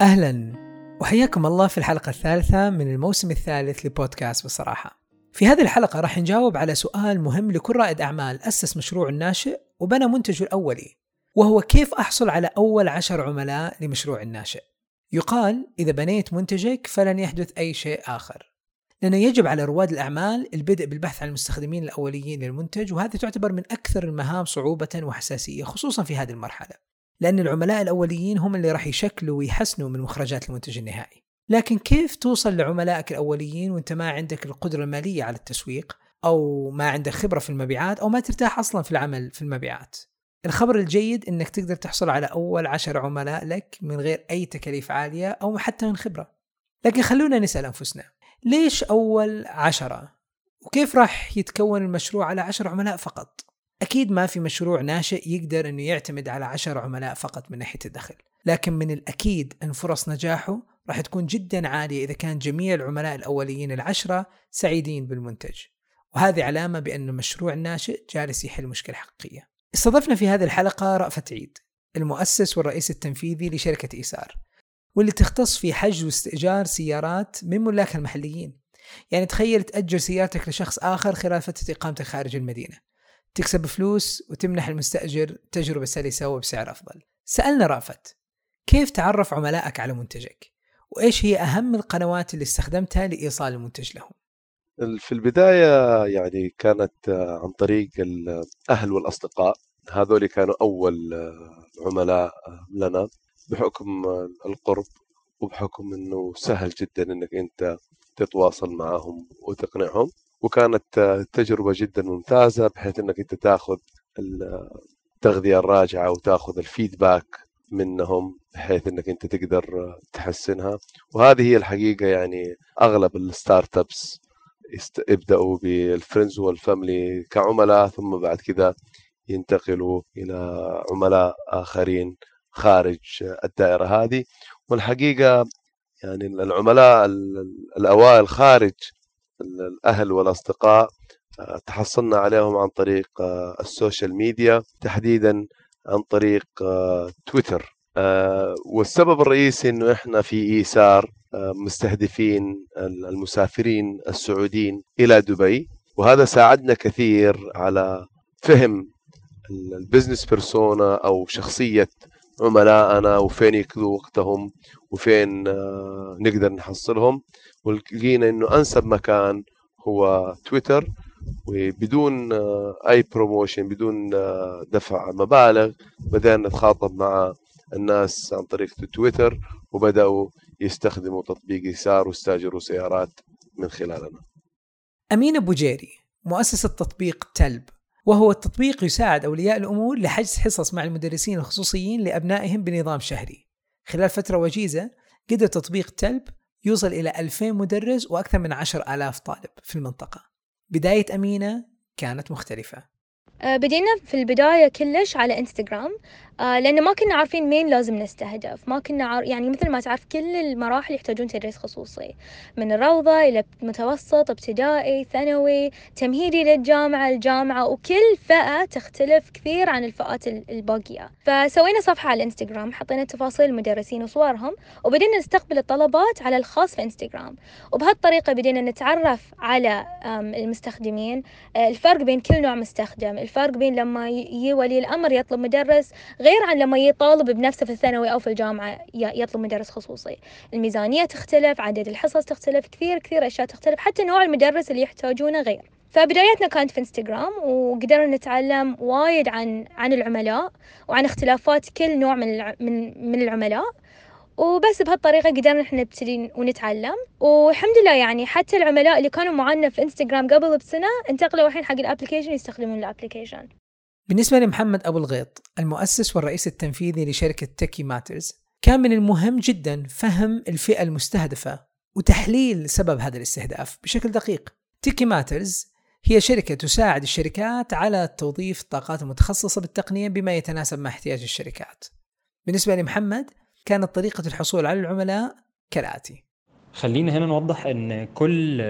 أهلا. وحياكم الله في الحلقة الثالثة من الموسم الثالث لبودكاست بصراحة. في هذه الحلقة راح نجاوب على سؤال مهم لكل رائد أعمال أسس مشروع ناشئ وبنى منتجه الأولي وهو كيف أحصل على أول عشر عملاء لمشروع الناشئ. يقال إذا بنيت منتجك فلن يحدث أي شيء آخر. لأنه يجب على رواد الأعمال البدء بالبحث عن المستخدمين الأوليين للمنتج وهذا تعتبر من أكثر المهام صعوبة وحساسية خصوصا في هذه المرحلة. لأن العملاء الأوليين هم اللي راح يشكلوا ويحسنوا من مخرجات المنتج النهائي. لكن كيف توصل لعملائك الأوليين وأنت ما عندك القدرة المالية على التسويق أو ما عندك خبرة في المبيعات أو ما ترتاح أصلا في العمل في المبيعات؟ الخبر الجيد إنك تقدر تحصل على أول عشر عملاء لك من غير أي تكاليف عالية أو حتى من خبرة. لكن خلونا نسأل أنفسنا ليش أول عشرة؟ وكيف راح يتكون المشروع على عشر عملاء فقط؟ أكيد ما في مشروع ناشئ يقدر أنه يعتمد على عشر عملاء فقط من ناحية الدخل. لكن من الأكيد أن فرص نجاحه راح تكون جدا عالية إذا كان جميع العملاء الأوليين العشرة سعيدين بالمنتج. وهذه علامة بأن المشروع الناشئ جالس يحل مشكلة حقيقية. استضفنا في هذه الحلقة رأفت عيد المؤسس والرئيس التنفيذي لشركة إيسار واللي تختص في حجز واستئجار سيارات من ملاكها المحليين. يعني تخيل تأجر سيارتك لشخص آخر خلال فترة إقامتك خارج المدينة. تكسب فلوس وتمنح المستأجر تجربة سلسة وبسعر أفضل. سألنا رأفت كيف تعرف عملائك على منتجك؟ وإيش هي أهم القنوات اللي استخدمتها لإيصال المنتج لهم؟ في البداية يعني كانت عن طريق الأهل والأصدقاء. هذول كانوا أول عملاء لنا بحكم القرب وبحكم أنه سهل جدا أنك أنت تتواصل معهم وتقنعهم. وكانت تجربة جدا ممتازة بحيث أنك أنت تأخذ التغذية الراجعة وتأخذ ال feedback منهم بحيث إنك أنت تقدر تحسنها. وهذه هي الحقيقة يعني أغلب ال startups يبداوا بال friends وال family كعملاء ثم بعد كذا ينتقلوا إلى عملاء آخرين خارج الدائرة هذه. والحقيقة يعني العملاء الأوائل خارج الأهل والأصدقاء تحصلنا عليهم عن طريق ال social media تحديدا عن طريق تويتر. والسبب الرئيسي إنه إحنا في إيسار مستهدفين المسافرين السعوديين إلى دبي وهذا ساعدنا كثير على فهم ال business persona أو شخصية عملائنا وفين يقضوا وقتهم وفين نقدر نحصلهم. ولقينا إنه أنسب مكان هو تويتر وبدون أي promotion بدون دفع مبالغ بدأنا نتخاطب مع الناس عن طريق تويتر وبدأوا يستخدموا تطبيق إيسار واستأجروا سيارات من خلالنا. أمين أبو جيري مؤسس التطبيق تلب وهو التطبيق يساعد أولياء الأمور لحجز حصص مع المدرسين الخصوصيين لأبنائهم بنظام شهري. خلال فترة وجيزة قدر تطبيق تلب يوصل إلى 2000 مدرس وأكثر من 10000 طالب في المنطقة. بداية أمينة كانت مختلفة. آه، بدينا في البداية كلش على انستغرام آه لأنه ما كنا عارفين مين لازم نستهدف. ما كنا عار... يعني مثل ما تعرف كل المراحل يحتاجون تدريس خصوصي. من الروضة إلى متوسط ابتدائي ثانوي تمهيدي للجامعة الجامعة وكل فئة تختلف كثير عن الفئات الباقية. فسوينا صفحة على الانستغرام حطينا تفاصيل المدرسين وصورهم وبدينا نستقبل الطلبات على الخاص في انستغرام وبهالطريقة بدينا نتعرف على المستخدمين. آه، الفرق بين كل نوع مستخدم. الفرق بين لما يجي ولي الأمر يطلب مدرس غير عن لما يطالب بنفسه في الثانوي أو في الجامعة يطلب مدرس خصوصي. الميزانية تختلف عدد الحصص تختلف كثير كثير أشياء تختلف حتى نوع المدرس اللي يحتاجونه غير. فبدايتنا كانت في انستغرام وقدرنا نتعلم وايد عن عن العملاء وعن اختلافات كل نوع من من من العملاء. وبس بهالطريقة قدرنا إحنا نبتدي ونتعلم. والحمد لله يعني حتى العملاء اللي كانوا معنا في انستغرام قبل بسنة انتقلوا الحين حق ال application يستخدمون ال application بالنسبة لمحمد أبو الغيط المؤسس والرئيس التنفيذي لشركة Techie Matters كان من المهم جدا فهم الفئة المستهدفة وتحليل سبب هذا الاستهداف بشكل دقيق. Techie Matters هي شركة تساعد الشركات على توظيف الطاقات المتخصصة بالتقنية بما يتناسب مع احتياج الشركات. بالنسبة لمحمد كانت طريقة الحصول على العملاء كالآتي. خلينا هنا نوضح إن كل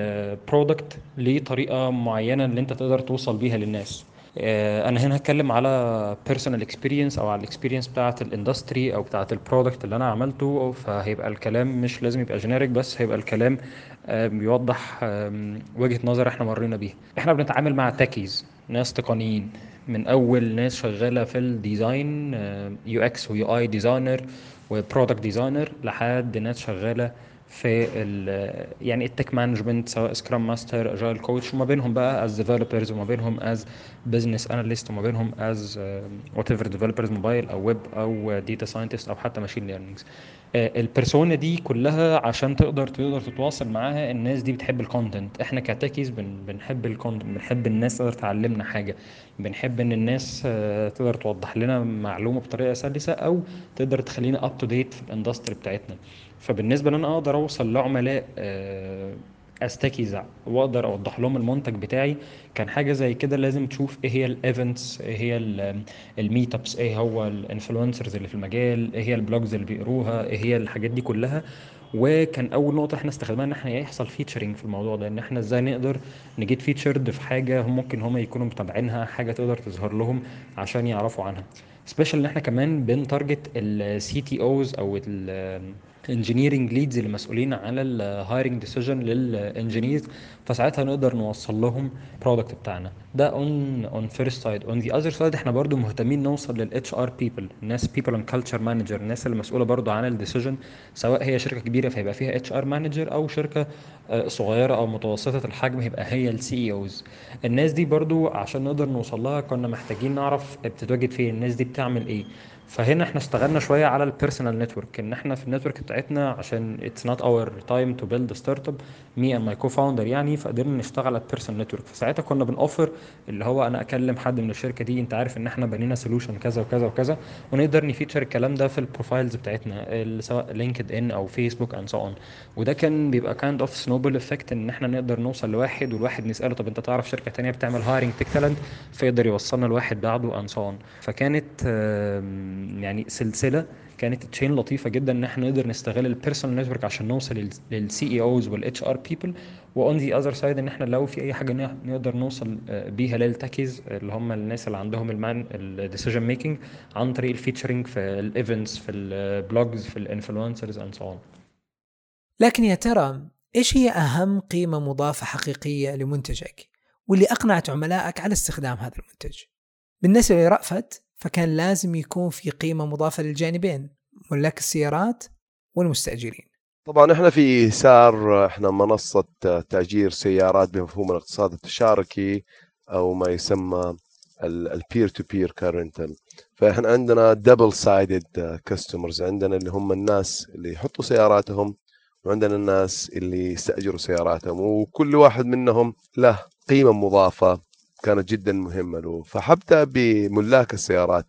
product ليه طريقة معينة اللي أنت تقدر توصل بيها للناس. أنا هنا هتكلم على personal experience أو على ال experience بتاعة ال industry أو بتاعة ال product اللي أنا عملته. فهيبقى الكلام مش لازم يبقى generic بس هيبقى الكلام بيوضح آم، وجهة نظر إحنا مرينا بيها. إحنا بنتعامل مع techies ناس تقنيين. من أول ناس شغالة في ال design UX و UI designer و product designer لحد ناس شغالة في يعني ال tech management سواء scrum master agile coach وما بينهم بقى as developers وما بينهم as business analyst وما بينهم as whatever developers mobile أو ويب أو data scientist أو حتى machine learnings ال persona دي كلها عشان تقدر تقدر تتواصل معاها الناس دي بتحب ال content إحنا ك techies بن بنحب ال content بنحب الناس تقدر تعلمنا حاجة. بنحب إن الناس آه، تقدر توضح لنا معلومة بطريقة سلسة أو تقدر تخلينا up to date في ال industry بتاعتنا. فبالنسبة إن أنا أقدر أوصل لعملاء as techies وأقدر أوضح لهم المنتج بتاعي. كان حاجة زي كده لازم تشوف إيه هي ال events إيه هي ال meet ups إيه هو ال influencers اللي في المجال إيه هي ال blogs اللي بيقروها إيه هي الحاجات دي كلها. وكان أول نقطة إحنا استخدمناها إن إحنا يحصل featuring في الموضوع ده. إن إحنا إزاي نقدر ن get featured في حاجة هم ممكن هم يكونوا متابعينها حاجة تقدر تظهر لهم عشان يعرفوا عنها. special إن إحنا كمان بن target ال CTOs أو ال engineering leads اللي مسؤولين على ال hiring decision لل engineers فساعتها نقدر نوصل لهم ال product بتاعنا. ده on on first side on the other side إحنا برضو مهتمين نوصل لل HR people الناس people and culture manager الناس اللي مسؤولة برضو عن ال decision سواء هي شركة كبيرة فيبقى فيها HR manager أو شركة آه، صغيرة أو متوسطة الحجم يبقى هي ال CEOs الناس دي برضو عشان نقدر نوصل لها كنا محتاجين نعرف بتتواجد فين الناس دي بتعمل إيه. فهنا إحنا اشتغلنا شوية على ال personal network إن إحنا في ال network بتاعتنا عشان it's not our time to build startup me and my co-founder يعني فقدرنا نشتغل على ال personal network فساعتها كنا بنوفر اللي هو أنا أكلم حد من الشركة دي أنت عارف إن إحنا بنينا solution كذا وكذا وكذا ونقدر ن feature الكلام ده في ال profiles بتاعتنا سواء LinkedIn أو فيسبوك and so on وده كان بيبقى kind of snowball effect إن إحنا نقدر نوصل لواحد والواحد نسأله طب أنت تعرف شركة تانية بتعمل hiring tech talent فيقدر يوصلنا لواحد بعده and so on فكانت يعني سلسلة كانت chain لطيفة جدا إن إحنا نقدر نستغل ال personal network عشان نوصل لل CEOs وال HR people و on the other side إن إحنا لو في أي حاجة نقدر نوصل آه، بيها لل techies اللي هم الناس اللي عندهم ال main ال decision making عن طريق الفيتشرنج في الايفنتس في البلوجز في الانفلونسرز اند سو لكن يا ترى إيش هي أهم قيمة مضافة حقيقية لمنتجك؟ واللي أقنعت عملائك على استخدام هذا المنتج؟ بالنسبة لرأفت فكان لازم يكون في قيمة مضافة للجانبين ملاك السيارات والمستأجرين. طبعا إحنا في سار إحنا منصة تأجير سيارات بمفهوم الاقتصاد التشاركي أو ما يسمى ال peer to peer car rental فإحنا عندنا double sided customers عندنا اللي هم الناس اللي يحطوا سياراتهم وعندنا الناس اللي يستأجروا سياراتهم وكل واحد منهم له قيمة مضافة كانت جدا مهمة له. فحبدأ بملاك السيارات.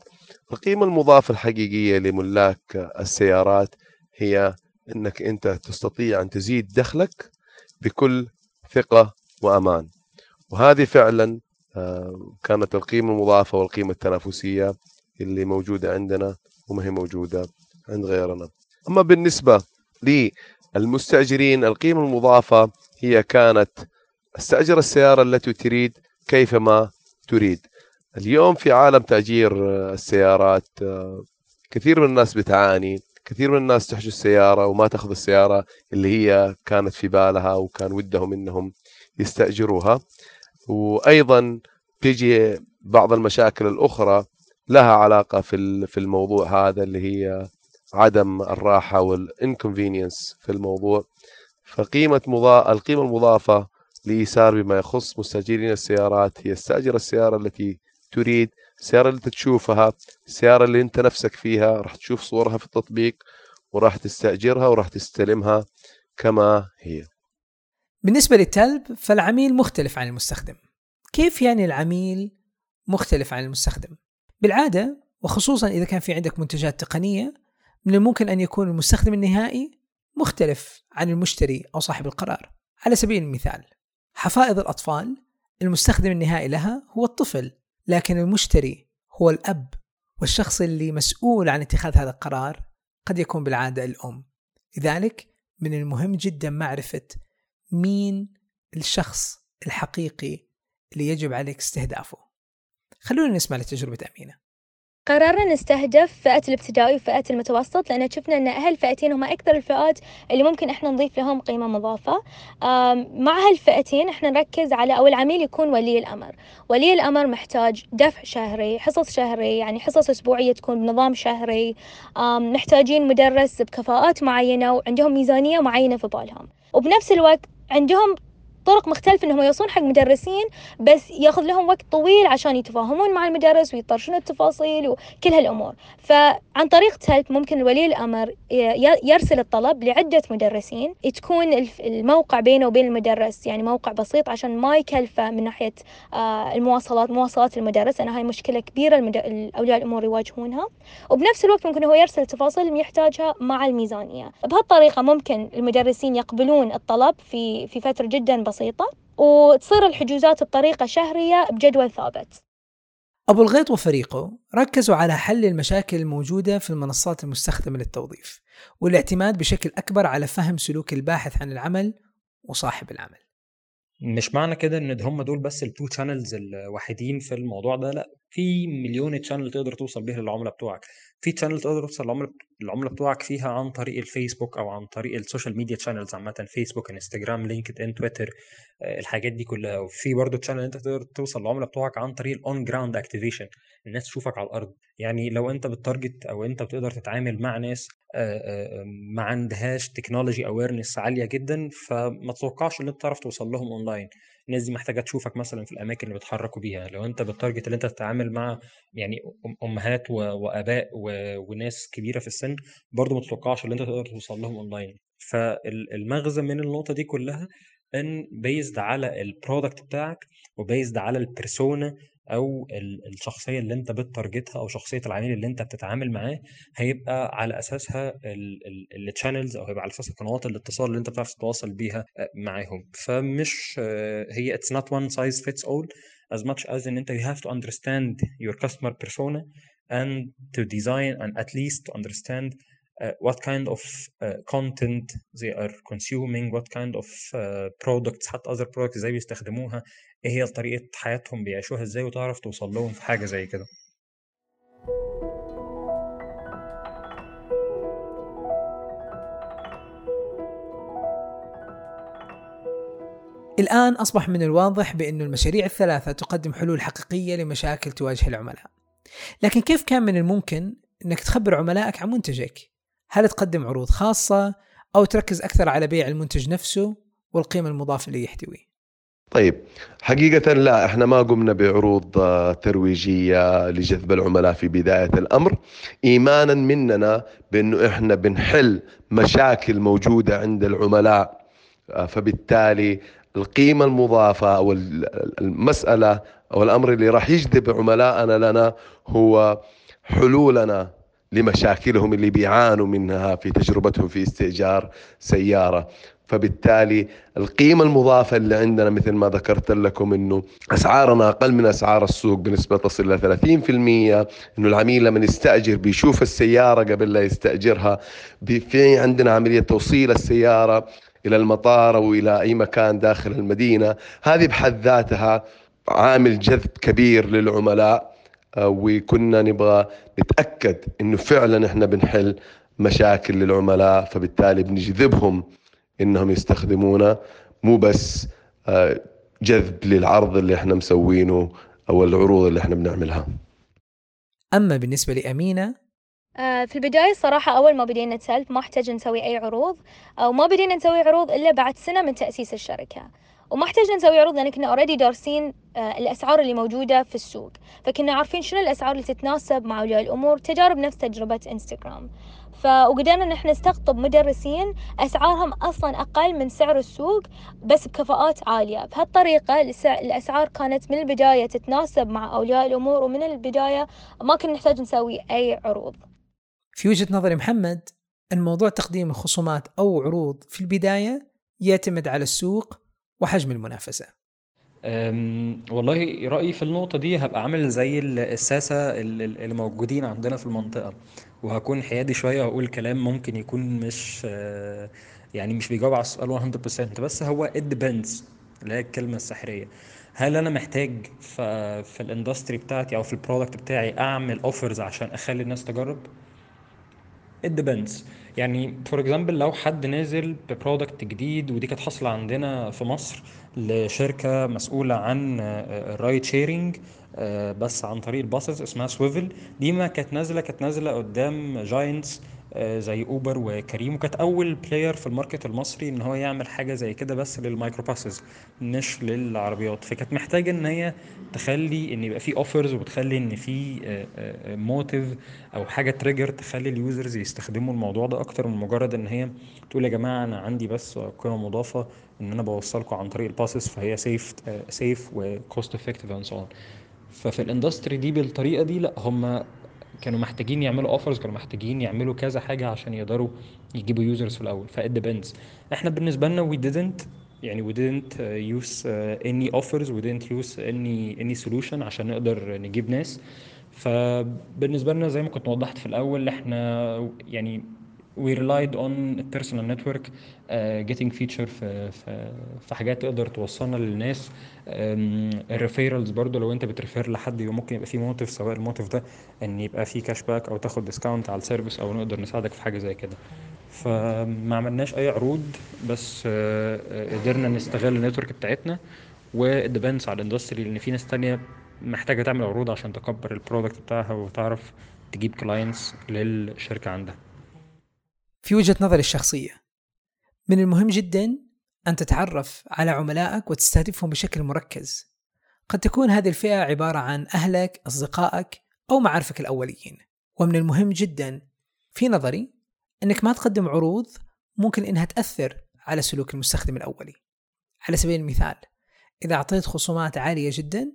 القيمة المضافة الحقيقية لملاك السيارات هي إنك أنت تستطيع أن تزيد دخلك بكل ثقة وأمان. وهذه فعلا آه، كانت القيمة المضافة والقيمة التنافسية اللي موجودة عندنا وما هي موجودة عند غيرنا. أما بالنسبة للمستاجرين القيمة المضافة هي كانت استأجر السيارة التي تريد كيفما تريد. اليوم في عالم تأجير آه، السيارات آه، كثير من الناس بتعاني كثير من الناس تحجز السيارة وما تأخذ السيارة اللي هي كانت في بالها وكان ودهم إنهم يستأجروها. وأيضا تجي بعض المشاكل الأخرى لها علاقة في في الموضوع هذا اللي هي عدم الراحة والانكونفينينس في الموضوع. فقيمة مضا... القيمة المضافة لإيسار بما يخص مستأجرين السيارات. هي استأجر السيارة التي تريد السيارة اللي تشوفها السيارة اللي انت نفسك فيها. راح تشوف صورها في التطبيق وراح تستأجرها وراح تستلمها كما هي. بالنسبة للتلب فالعميل مختلف عن المستخدم. كيف يعني العميل مختلف عن المستخدم؟ بالعادة وخصوصا إذا كان في عندك منتجات تقنية من الممكن أن يكون المستخدم النهائي مختلف عن المشتري أو صاحب القرار. على سبيل المثال حفائض الأطفال المستخدم النهائي لها هو الطفل لكن المشتري هو الأب والشخص اللي مسؤول عن اتخاذ هذا القرار قد يكون بالعادة الأم. لذلك من المهم جدا معرفة مين الشخص الحقيقي اللي يجب عليك استهدافه. خلونا نسمع لتجربة أمينة. قررنا نستهدف فئة الابتدائي وفئة المتوسط لأن شفنا أن هالفئتين هم أكثر الفئات اللي ممكن إحنا نضيف لهم قيمة مضافة. مع هالفئتين إحنا نركز على أو العميل يكون ولي الأمر. ولي الأمر محتاج دفع شهري حصص شهري يعني حصص أسبوعية تكون بنظام شهري. محتاجين مدرس بكفاءات معينة وعندهم ميزانية معينة في بالهم. وبنفس الوقت عندهم طرق مختلفة إنهم يوصلون حق مدرسين بس ياخذ لهم وقت طويل عشان يتفاهمون مع المدرس ويطرشون التفاصيل وكل هالأمور. فعن طريق تلت ممكن ولي الأمر يرسل الطلب لعدة مدرسين. تكون الموقع بينه وبين المدرس يعني موقع بسيط عشان ما يكلفه من ناحية آه، المواصلات مواصلات المدرس لأن هاي مشكلة كبيرة اولياء الأمور يواجهونها. وبنفس الوقت ممكن هو يرسل التفاصيل اللي يحتاجها مع الميزانية. بهالطريقة ممكن المدرسين يقبلون الطلب في في فترة جدا بسيطة. بسيطة وتصير الحجوزات بطريقة شهرية بجدول ثابت. أبو الغيط وفريقه ركزوا على حل المشاكل الموجودة في المنصات المستخدمة للتوظيف والاعتماد بشكل أكبر على فهم سلوك الباحث عن العمل وصاحب العمل. مش معنى كده إن هم دول بس ال two channels الوحيدين في الموضوع ده لأ. في مليون channel تقدر توصل بيها للعملاء بتوعك. في channel تقدر توصل للعملاء العملاء بتوعك فيها عن طريق الفيسبوك أو عن طريق ال social media channels عامه فيسبوك إنستجرام LinkedIn تويتر الحاجات دي كلها. وفي برضه channel أنت تقدر توصل للعملاء بتوعك عن طريق ال on ground activation الناس تشوفك على الأرض. يعني لو أنت ب target أو أنت بتقدر تتعامل مع ناس ما عندهاش technology awareness عالية جدا فما تتوقعش إن أنت تعرف توصل لهم اونلاين الناس دي محتاجة تشوفك مثلا في الأماكن اللي بيتحركوا بيها. لو أنت بال target اللي أنت تتعامل مع يعني أمهات وآباء وناس كبيرة في السن برضو ما تتوقعش ان أنت تقدر توصل لهم اونلاين فالمغزى من النقطة دي كلها إن based على ال product بتاعك و based على ال persona أو الشخصية اللي أنت ب target ها أو شخصية العميل اللي أنت بتتعامل معاه هيبقى على أساسها ال channels أو هيبقى على أساس قنوات الاتصال اللي أنت بتعرف تتواصل بيها معاهم. فمش هي it's not one size fits all as much as إن أنت you have to understand your customer persona and to design and at least to understand uh, what kind of uh, content they are consuming what kind of uh, products حتى other products إزاي بيستخدموها إيه هي طريقة حياتهم بيعيشوها إزاي وتعرف توصل لهم في حاجة زي كده الآن أصبح من الواضح بأن المشاريع الثلاثة تقدم حلول حقيقية لمشاكل تواجه العملاء لكن كيف كان من الممكن أنك تخبر عملائك عن منتجك؟ هل تقدم عروض خاصة أو تركز أكثر على بيع المنتج نفسه والقيمة المضافة اللي يحتويه؟ طيب حقيقة لا إحنا ما قمنا بعروض آه، ترويجية لجذب العملاء في بداية الأمر إيمانا مننا بأنه إحنا بنحل مشاكل موجودة عند العملاء آه، فبالتالي القيمة المضافة أو المسألة أو الأمر اللي راح يجذب عملائنا لنا هو حلولنا لمشاكلهم اللي بيعانوا منها في تجربتهم في استئجار سيارة. فبالتالي القيمة المضافة اللي عندنا مثل ما ذكرت لكم إنه أسعارنا أقل من أسعار السوق بنسبة تصل إلى 30% إنه العميل لما يستأجر بيشوف السيارة قبل لا يستأجرها. في عندنا عملية توصيل السيارة إلى المطار أو إلى أي مكان داخل المدينة. هذه بحد ذاتها عامل جذب كبير للعملاء. وكنا نبغى نتأكد إنه فعلا إحنا بنحل مشاكل للعملاء فبالتالي بنجذبهم إنهم يستخدمونا مو بس آه، جذب للعرض اللي إحنا مسوينه أو العروض اللي إحنا بنعملها. أما بالنسبة لأمينة؟ آه، في البداية الصراحة أول ما بدينا نسلف ما احتاج نسوي أي عروض أو ما بدينا نسوي عروض إلا بعد سنة من تأسيس الشركة. وما احتاجنا نسوي عروض لأن كنا اوريدي دارسين آه، الأسعار اللي موجودة في السوق. فكنا عارفين شنو الأسعار اللي تتناسب مع أولياء الأمور تجارب نفس تجربة انستغرام فقدرنا إن إحنا نستقطب مدرسين أسعارهم أصلا أقل من سعر السوق بس بكفاءات عالية. بهالطريقة الأسعار كانت من البداية تتناسب مع أولياء الأمور ومن البداية ما كنا نحتاج نسوي أي عروض. في وجهة نظري محمد الموضوع تقديم الخصومات أو عروض في البداية يعتمد على السوق وحجم المنافسة. والله رأيي في النقطة دي هبقى عامل زي الساسة اللي موجودين عندنا في المنطقة وهكون حيادي شوية وأقول كلام ممكن يكون مش آه، يعني مش بيجاوب على السؤال 100% بس هو it depends اللي هي الكلمة السحرية. هل أنا محتاج في ال industry بتاعتي أو في ال product بتاعي أعمل offers عشان أخلي الناس تجرب؟ It depends. يعني for example لو حد نازل ب product جديد ودي كانت حاصلة عندنا في مصر لشركة مسؤولة عن ال ride sharing بس عن طريق ال buses اسمها سويفل دي ما كانت نازلة كانت نازلة قدام giants زي اوبر وكريم. وكانت أول player في ال market المصري إن هو يعمل حاجة زي كده بس لل micro buses مش للعربيات. فكانت محتاجة إن هي تخلي إن يبقى في offers وبتخلي إن في motive أو حاجة trigger تخلي ال users يستخدموا الموضوع ده أكتر من مجرد إن هي تقول يا جماعة أنا عندي بس قيمة مضافة إن أنا بوصلكم عن طريق ال buses فهي safe safe و cost effective and so ففي ال industry دي بالطريقة دي لأ هم كانوا محتاجين يعملوا offers كانوا محتاجين يعملوا كذا حاجة عشان يقدروا يجيبوا users في الأول ف it depends إحنا بالنسبة لنا we didn't يعني we didn't use any offers we didn't use any any solution عشان نقدر نجيب ناس. فبالنسبة لنا زي ما كنت وضحت في الأول إحنا يعني we relied on personal uh, getting feature في في حاجات تقدر توصلنا للناس. ال referrals برضو لو انت بت refer لحد ممكن يبقى في motive سواء ال motive ده ان يبقى في cash back أو تاخد discount على ال service أو نقدر نساعدك في حاجة زي كده. فما عملناش أي عروض بس قدرنا نستغل ال network بتاعتنا و depends على ال industry لأن في ناس تانية محتاجة تعمل عروض عشان تكبر ال product بتاعها وتعرف تجيب clients للشركة عندها. في وجهة نظري الشخصية. من المهم جدا أن تتعرف على عملائك وتستهدفهم بشكل مركز. قد تكون هذه الفئة عبارة عن أهلك، أصدقائك أو معارفك الأوليين. ومن المهم جدا في نظري أنك ما تقدم عروض ممكن أنها تأثر على سلوك المستخدم الأولي. على سبيل المثال إذا أعطيت خصومات عالية جدا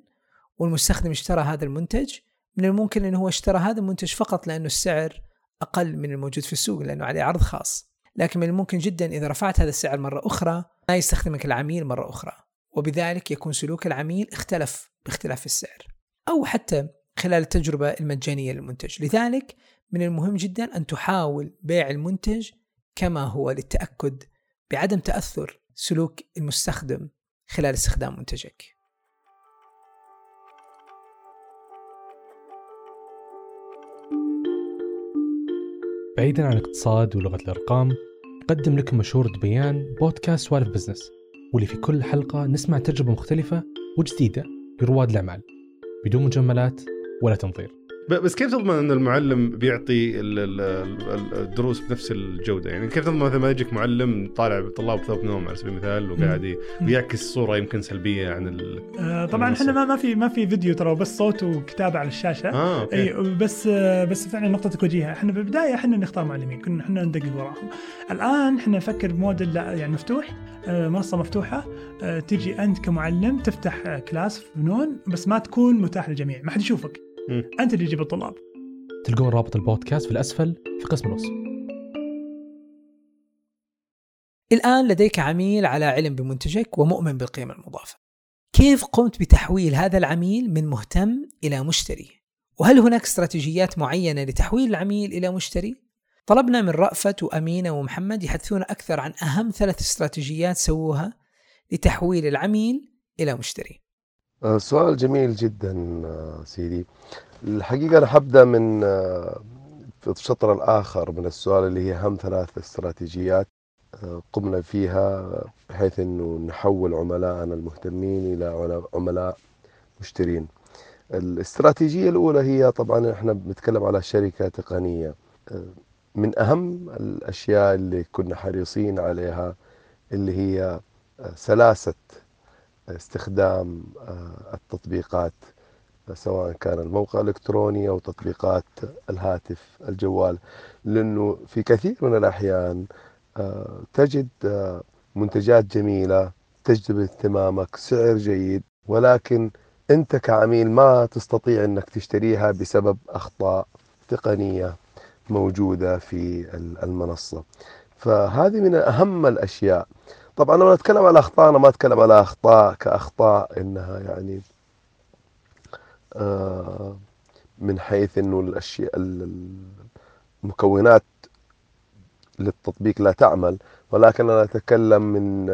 والمستخدم اشترى هذا المنتج من الممكن أنه هو اشترى هذا المنتج فقط لأنه السعر أقل من الموجود في السوق لأنه عليه عرض خاص. لكن من الممكن جدا إذا رفعت هذا السعر مرة أخرى ما يستخدمك العميل مرة أخرى. وبذلك يكون سلوك العميل اختلف باختلاف السعر. أو حتى خلال التجربة المجانية للمنتج. لذلك من المهم جدا أن تحاول بيع المنتج كما هو للتأكد بعدم تأثر سلوك المستخدم خلال استخدام منتجك. بعيدا عن الاقتصاد ولغة الأرقام نقدم لكم مشهور بيان بودكاست سوالف business واللي في كل حلقة نسمع تجربة مختلفة وجديدة لرواد الأعمال بدون مجملات ولا تنظير. بس كيف تضمن إن المعلم بيعطي الدروس بنفس الجودة؟ يعني كيف تضمن مثلا ما يجيك معلم طالع بطلاب ثوب نوم على سبيل المثال وقاعد بيعكس صورة يمكن سلبية عن آه طبعا إحنا ما ما في ما في فيديو ترى بس صوت وكتابة على الشاشة. آه okay. أي بس آه بس فعلا نقطتك وجيهة. إحنا بالبداية إحنا نختار معلمين كنا إحنا ندقق وراهم. الآن إحنا نفكر بموديل يعني مفتوح آه منصة مفتوحة آه تجي أنت كمعلم تفتح كلاس في فنون بس ما تكون متاح للجميع ما حد يشوفك. م. أنت اللي تجيب الطلاب تلقون رابط البودكاست في الأسفل في قسم الوصف الآن لديك عميل على علم بمنتجك ومؤمن بالقيمة المضافة كيف قمت بتحويل هذا العميل من مهتم إلى مشتري؟ وهل هناك استراتيجيات معينة لتحويل العميل إلى مشتري؟ طلبنا من رأفت وأمينة ومحمد يحدثونا أكثر عن أهم ثلاث استراتيجيات سووها لتحويل العميل إلى مشتري سؤال جميل جدا آه، سيدي. الحقيقة أنا حبدأ من آه، في الشطر الآخر من السؤال اللي هي أهم ثلاث استراتيجيات آه، قمنا فيها بحيث أنه نحول عملائنا المهتمين إلى عملاء مشترين. الاستراتيجية الأولى هي طبعا إحنا بنتكلم على شركة تقنية. آه، من أهم الأشياء اللي كنا حريصين عليها اللي هي آه، سلاسة استخدام آه، التطبيقات سواء كان الموقع الإلكتروني أو تطبيقات الهاتف الجوال. لأنه في كثير من الأحيان آه، تجد آه، منتجات جميلة تجذب اهتمامك سعر جيد ولكن أنت كعميل ما تستطيع أنك تشتريها بسبب أخطاء تقنية موجودة في المنصة. فهذه من أهم الأشياء. طبعا لما نتكلم على أخطاء أنا ما أتكلم على أخطاء كأخطاء إنها يعني آه، من حيث إنه الأشياء المكونات للتطبيق لا تعمل ولكن أنا أتكلم من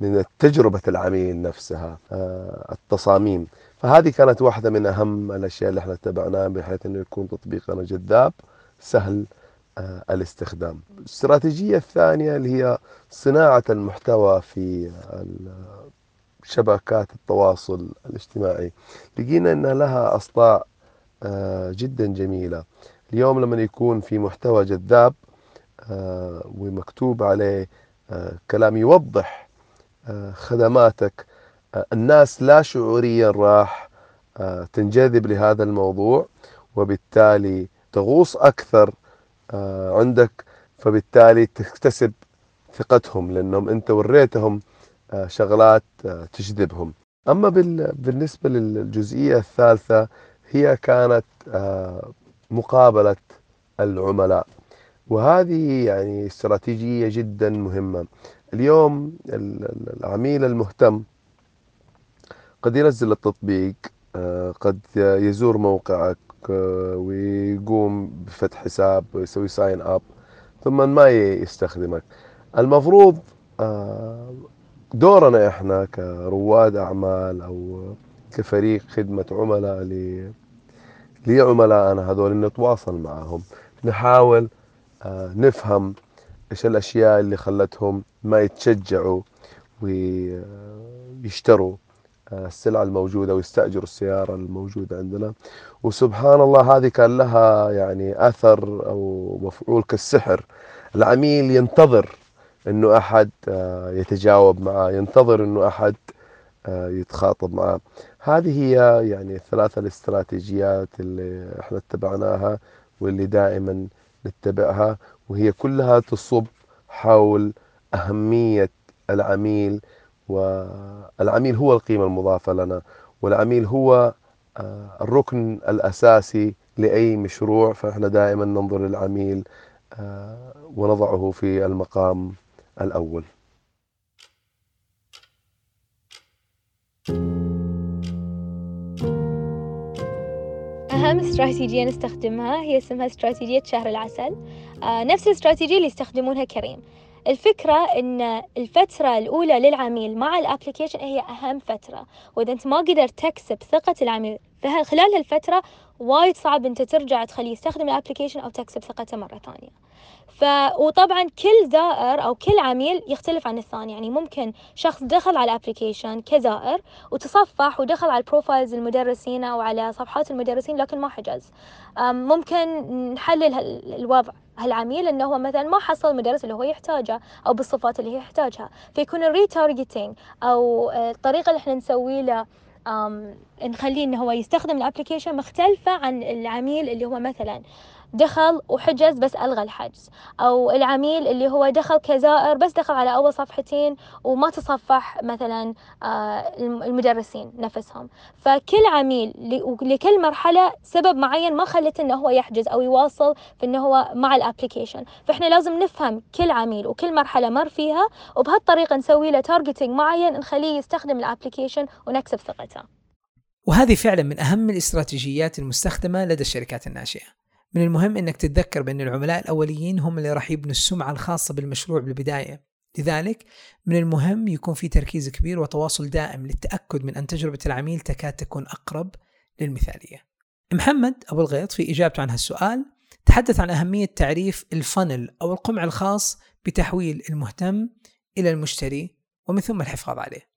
من تجربة العميل نفسها آه، التصاميم. فهذه كانت واحدة من أهم الأشياء اللي إحنا اتبعناها بحيث أنه يكون تطبيقنا جذاب سهل الاستخدام. الاستراتيجية الثانية اللي هي صناعة المحتوى في شبكات التواصل الاجتماعي. لقينا أن لها أصداء آه، جدا جميلة. اليوم لما يكون في محتوى جذاب ومكتوب عليه كلام يوضح خدماتك الناس لا شعوريا راح آه، تنجذب لهذا الموضوع وبالتالي تغوص أكثر آه، عندك فبالتالي تكتسب ثقتهم لأنهم أنت وريتهم آه، شغلات تجذبهم. أما بالنسبة للجزئية الثالثة هي كانت مقابلة العملاء. وهذه يعني استراتيجية جدا مهمة. اليوم العميل المهتم قد ينزل التطبيق آه، قد يزور موقعك آه، ويقوم بفتح حساب ويسوي sign up ثم ما يستخدمك. المفروض آه، دورنا إحنا كرواد أعمال أو كفريق خدمة عملاء لعملائنا هذول نتواصل معهم. نحاول نفهم إيش الأشياء اللي خلتهم ما يتشجعوا ويشتروا السلعة الموجودة ويستأجروا السيارة الموجودة عندنا. وسبحان الله هذه كان لها يعني أثر أو مفعول كالسحر. العميل ينتظر أنه أحد آه، يتجاوب معه ينتظر أنه أحد آه، يتخاطب معه. هذه هي يعني الثلاثة الاستراتيجيات اللي إحنا اتبعناها واللي دائما نتبعها وهي كلها تصب حول أهمية العميل والعميل هو القيمة المضافة لنا والعميل هو آه، الركن الأساسي لأي مشروع. فإحنا دائما ننظر للعميل آه، ونضعه في المقام الأول. أهم استراتيجية نستخدمها هي اسمها استراتيجية شهر العسل. آه نفس الاستراتيجية اللي يستخدمونها كريم. الفكرة إن الفترة الأولى للعميل مع ال application هي أهم فترة وإذا أنت ما قدرت تكسب ثقة العميل خلال هالفترة وايد صعب أنت ترجع تخليه يستخدم ال application أو تكسب ثقته مرة ثانية. ف وطبعا كل زائر أو كل عميل يختلف عن الثاني يعني ممكن شخص دخل على ال application كزائر وتصفح ودخل على ال profiles المدرسين أو على صفحات المدرسين لكن ما حجز. ممكن نحلل الوضع. هالعميل إنه هو مثلا ما حصل المدرس اللي هو يحتاجه أو بالصفات اللي هي يحتاجها. فيكون ال retargeting أو الطريقة اللي إحنا نسوي له نخليه انه هو يستخدم ال application مختلفة عن العميل اللي هو مثلا دخل وحجز بس ألغى الحجز. أو العميل اللي هو دخل كزائر بس دخل على أول صفحتين وما تصفح مثلا آه، المدرسين نفسهم. فكل عميل لكل مرحلة سبب معين ما خلته أنه هو يحجز أو يواصل في أنه هو مع ال application. فإحنا لازم نفهم كل عميل وكل مرحلة مر فيها وبهالطريقة نسوي له targeting معين نخليه يستخدم ال application ونكسب ثقته. وهذه فعلا من أهم الاستراتيجيات المستخدمة لدى الشركات الناشئة من المهم إنك تتذكر بأن العملاء الأوليين هم اللي راح يبنوا السمعة الخاصة بالمشروع بالبداية. لذلك من المهم يكون في تركيز كبير وتواصل دائم للتأكد من أن تجربة العميل تكاد تكون أقرب للمثالية. محمد أبو الغيط في إجابته عن هالسؤال تحدث عن أهمية تعريف الفنل أو القمع الخاص بتحويل المهتم إلى المشتري ومن ثم الحفاظ عليه.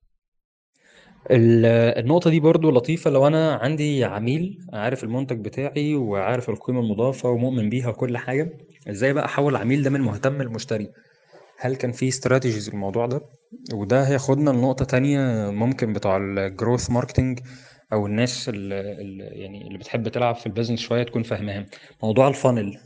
النقطة دي برضه لطيفة لو أنا عندي عميل عارف المنتج بتاعي وعارف القيمة المضافة ومؤمن بيها وكل حاجة، إزاي بقى أحوّل العميل ده من مهتم لمشتري؟ هل كان في strategies للموضوع ده؟ وده هياخدنا لنقطة تانية ممكن بتوع ال growth marketing أو الناس اللي يعني اللي بتحب تلعب في ال business شوية تكون فاهماها، موضوع ال funnel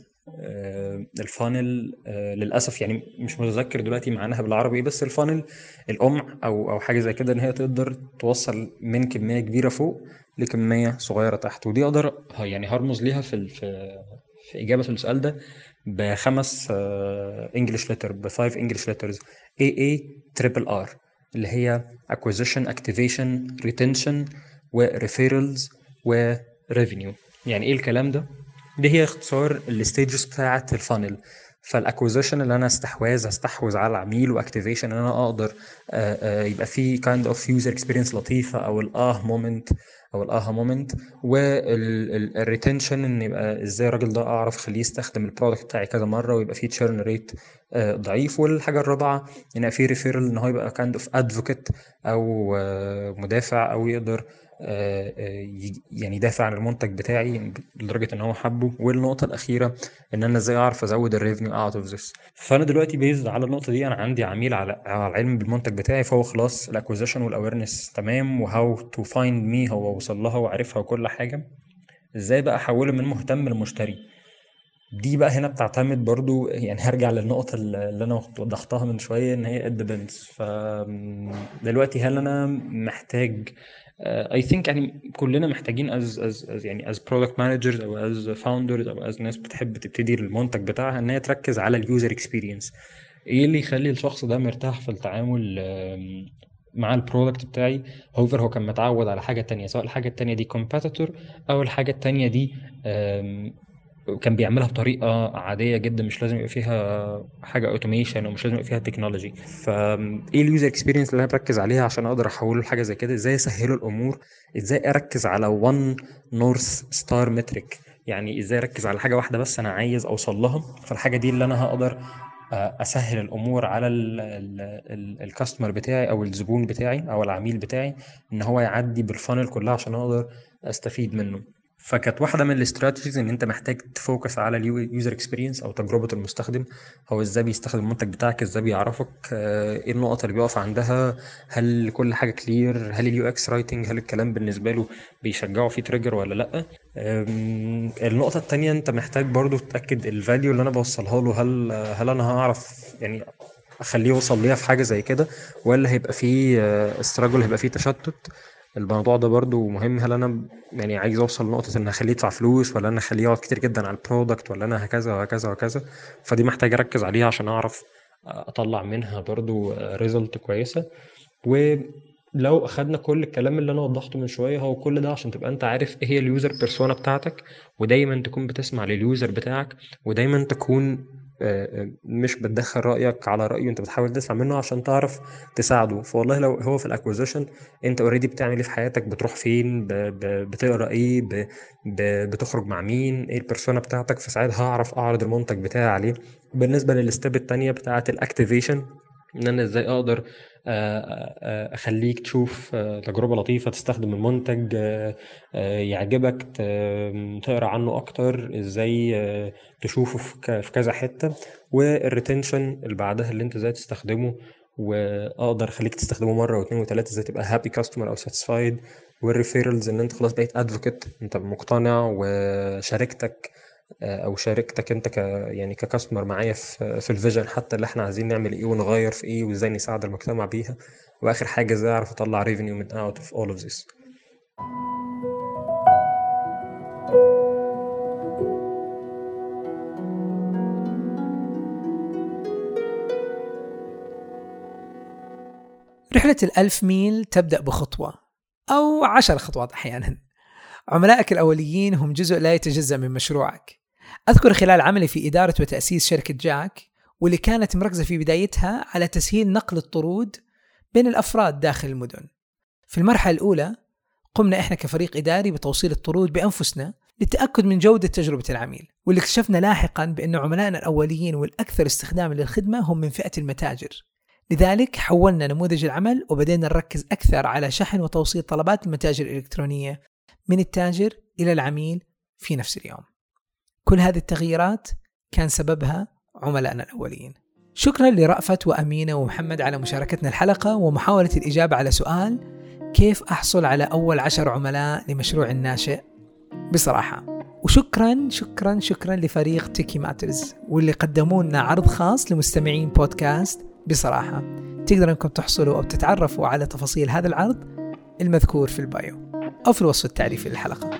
ال funnel آه، للأسف يعني مش متذكر دلوقتي معناها بالعربي بس ال funnel القمع أو أو حاجة زي كده إن هي تقدر توصل من كمية كبيرة فوق لكمية صغيرة تحت. ودي أقدر يعني هرمز ليها في في إجابة السؤال ده بخمس English letter ب five English letters A A triple R اللي هي acquisition activation retention و referrals و revenue يعني إيه الكلام ده؟ دي هي اختصار ال stages بتاعة ال funnel فال acquisition اللي أنا استحواذ استحوذ على العميل و activation إن أنا أقدر آه، آه، يبقى في kind of user experience لطيفة أو ال aha moment أو ال aha moment وال retention إن يبقى إزاي الراجل ده أعرف أخليه يستخدم ال product بتاعي كذا مرة ويبقى فيه churn rate ضعيف. والحاجة الرابعة إن فيه referral إن هو يبقى kind of advocate أو آه، مدافع أو يقدر آه، آه، يعني يدافع عن المنتج بتاعي لدرجة إن هو حبه. والنقطة الأخيرة إن أنا إزاي أعرف أزود ال revenue out of this فأنا دلوقتي based على النقطة دي أنا عندي عميل على العلم بالمنتج بتاعي فهو خلاص ال acquisition وال awareness تمام و how to find me هو وصل لها وعرفها وكل حاجة. إزاي بقى أحوله من مهتم لمشتري؟ دي بقى هنا بتعتمد برضو يعني هرجع للنقطة اللي أنا وضحتها من شوية إن هي it ف دلوقتي هل أنا محتاج I uh, think يعني كلنا محتاجين as as يعني as product managers أو as founders أو as ناس بتحب تبتدي المنتج بتاعها إن هي تركز على ال user experience إيه اللي يخلي الشخص ده مرتاح في التعامل مع ال product بتاعي؟ however هو كان متعود على حاجة تانية سواء الحاجة التانية دي competitor أو الحاجة التانية دي كان بيعملها بطريقة عادية جدا مش لازم يبقى فيها حاجة automation ومش لازم يبقى فيها تكنولوجي فايه ال user experience اللي أنا بركز عليها عشان أقدر أحوله لحاجة زي كده؟ إزاي أسهله الأمور؟ إزاي أركز على one north star metric يعني إزاي أركز على حاجة واحدة بس أنا عايز أوصل لها؟ فالحاجة دي اللي أنا هقدر أسهل الأمور على ال customer بتاعي أو الزبون بتاعي أو العميل بتاعي إن هو يعدي بال funnel كلها عشان أقدر أستفيد منه. فكانت واحدة من ال strategies إن أنت محتاج ت focus على ال user experience أو تجربة المستخدم. هو إزاي بيستخدم المنتج بتاعك إزاي بيعرفك آه، إيه النقط اللي بيقف عندها هل كل حاجة clear هل ال UX writing هل الكلام بالنسبة له بيشجعه في trigger ولا لأ. النقطة الثانية أنت محتاج برضو تتأكد ال value اللي أنا بوصلها له هل هل أنا هعرف يعني أخليه يوصل ليها في حاجة زي كده ولا هيبقى فيه struggle آه، هيبقى فيه تشتت. الموضوع ده برضو مهم. هل أنا يعني عايز أوصل لنقطة إن أخليه يدفع فلوس ولا أنا أخليه يقعد كتير جدا على ال product ولا أنا هكذا وهكذا وهكذا؟ فدي محتاج أركز عليها عشان أعرف أطلع منها برضو result كويسة. ولو أخدنا كل الكلام اللي أنا وضحته من شوية هو كل ده عشان تبقى أنت عارف إيه هي ال user persona بتاعتك ودايما تكون بتسمع لل user بتاعك ودايما تكون مش بتدخل رأيك على رأيه انت بتحاول تسمع منه عشان تعرف تساعده. فوالله لو هو في ال acquisition انت already بتعمل إيه في حياتك؟ بتروح فين؟ بتقرأ إيه؟ بتخرج مع مين؟ إيه ال persona بتاعتك؟ فساعتها هعرف أعرض المنتج بتاعي عليه. بالنسبة لل step التانية بتاعة ال activation إن أنا إزاي أقدر أخليك تشوف تجربة لطيفة تستخدم المنتج يعجبك تقرأ عنه أكتر إزاي تشوفه في كذا حتة وال retention اللي بعدها اللي أنت إزاي تستخدمه وأقدر أخليك تستخدمه مرة واثنين وثلاثه إزاي تبقى happy customer أو satisfied وال referrals إن أنت خلاص بقيت advocate أنت مقتنع وشاركتك أو شاركتك أنت ك يعني ك customer معايا في في ال vision حتى اللي إحنا عايزين نعمل إيه ونغير في إيه وإزاي نساعد المجتمع بيها. وآخر حاجة إزاي أعرف أطلع revenue من out of all of this رحلة الألف ميل تبدأ بخطوة أو عشر خطوات أحيانا. عملائك الأوليين هم جزء لا يتجزأ من مشروعك. أذكر خلال عملي في إدارة وتأسيس شركة جاك واللي كانت مركزة في بدايتها على تسهيل نقل الطرود بين الأفراد داخل المدن. في المرحلة الأولى قمنا إحنا كفريق إداري بتوصيل الطرود بأنفسنا للتأكد من جودة تجربة العميل واللي اكتشفنا لاحقا بأن عملائنا الأوليين والأكثر استخداما للخدمة هم من فئة المتاجر. لذلك حولنا نموذج العمل وبدينا نركز أكثر على شحن وتوصيل طلبات المتاجر الإلكترونية من التاجر إلى العميل في نفس اليوم. كل هذه التغييرات كان سببها عملائنا الأولين. شكرا لرأفت وأمينة ومحمد على مشاركتنا الحلقة ومحاولة الإجابة على سؤال كيف أحصل على أول عشر عملاء لمشروع الناشئ بصراحة وشكرا شكرا شكرا لفريق تيكي ماترز واللي قدموا لنا عرض خاص لمستمعين بودكاست. بصراحة تقدروا إنكم تحصلوا أو تتعرفوا على تفاصيل هذا العرض المذكور في ال bio. أو في الوصف التعريفي للحلقة.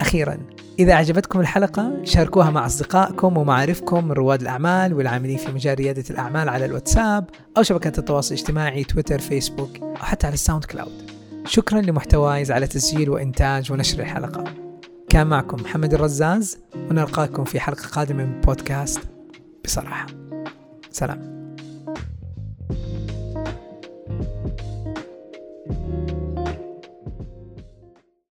أخيرا إذا عجبتكم الحلقة شاركوها مع أصدقائكم ومعارفكم من رواد الأعمال والعاملين في مجال ريادة الأعمال على الواتساب أو شبكات التواصل الاجتماعي تويتر فيسبوك أو حتى على الساوند كلاود. شكرا لمحتوايز على تسجيل وإنتاج ونشر الحلقة. كان معكم محمد الرزاز ونلقاكم في حلقة قادمة من بودكاست بصراحة. سلام.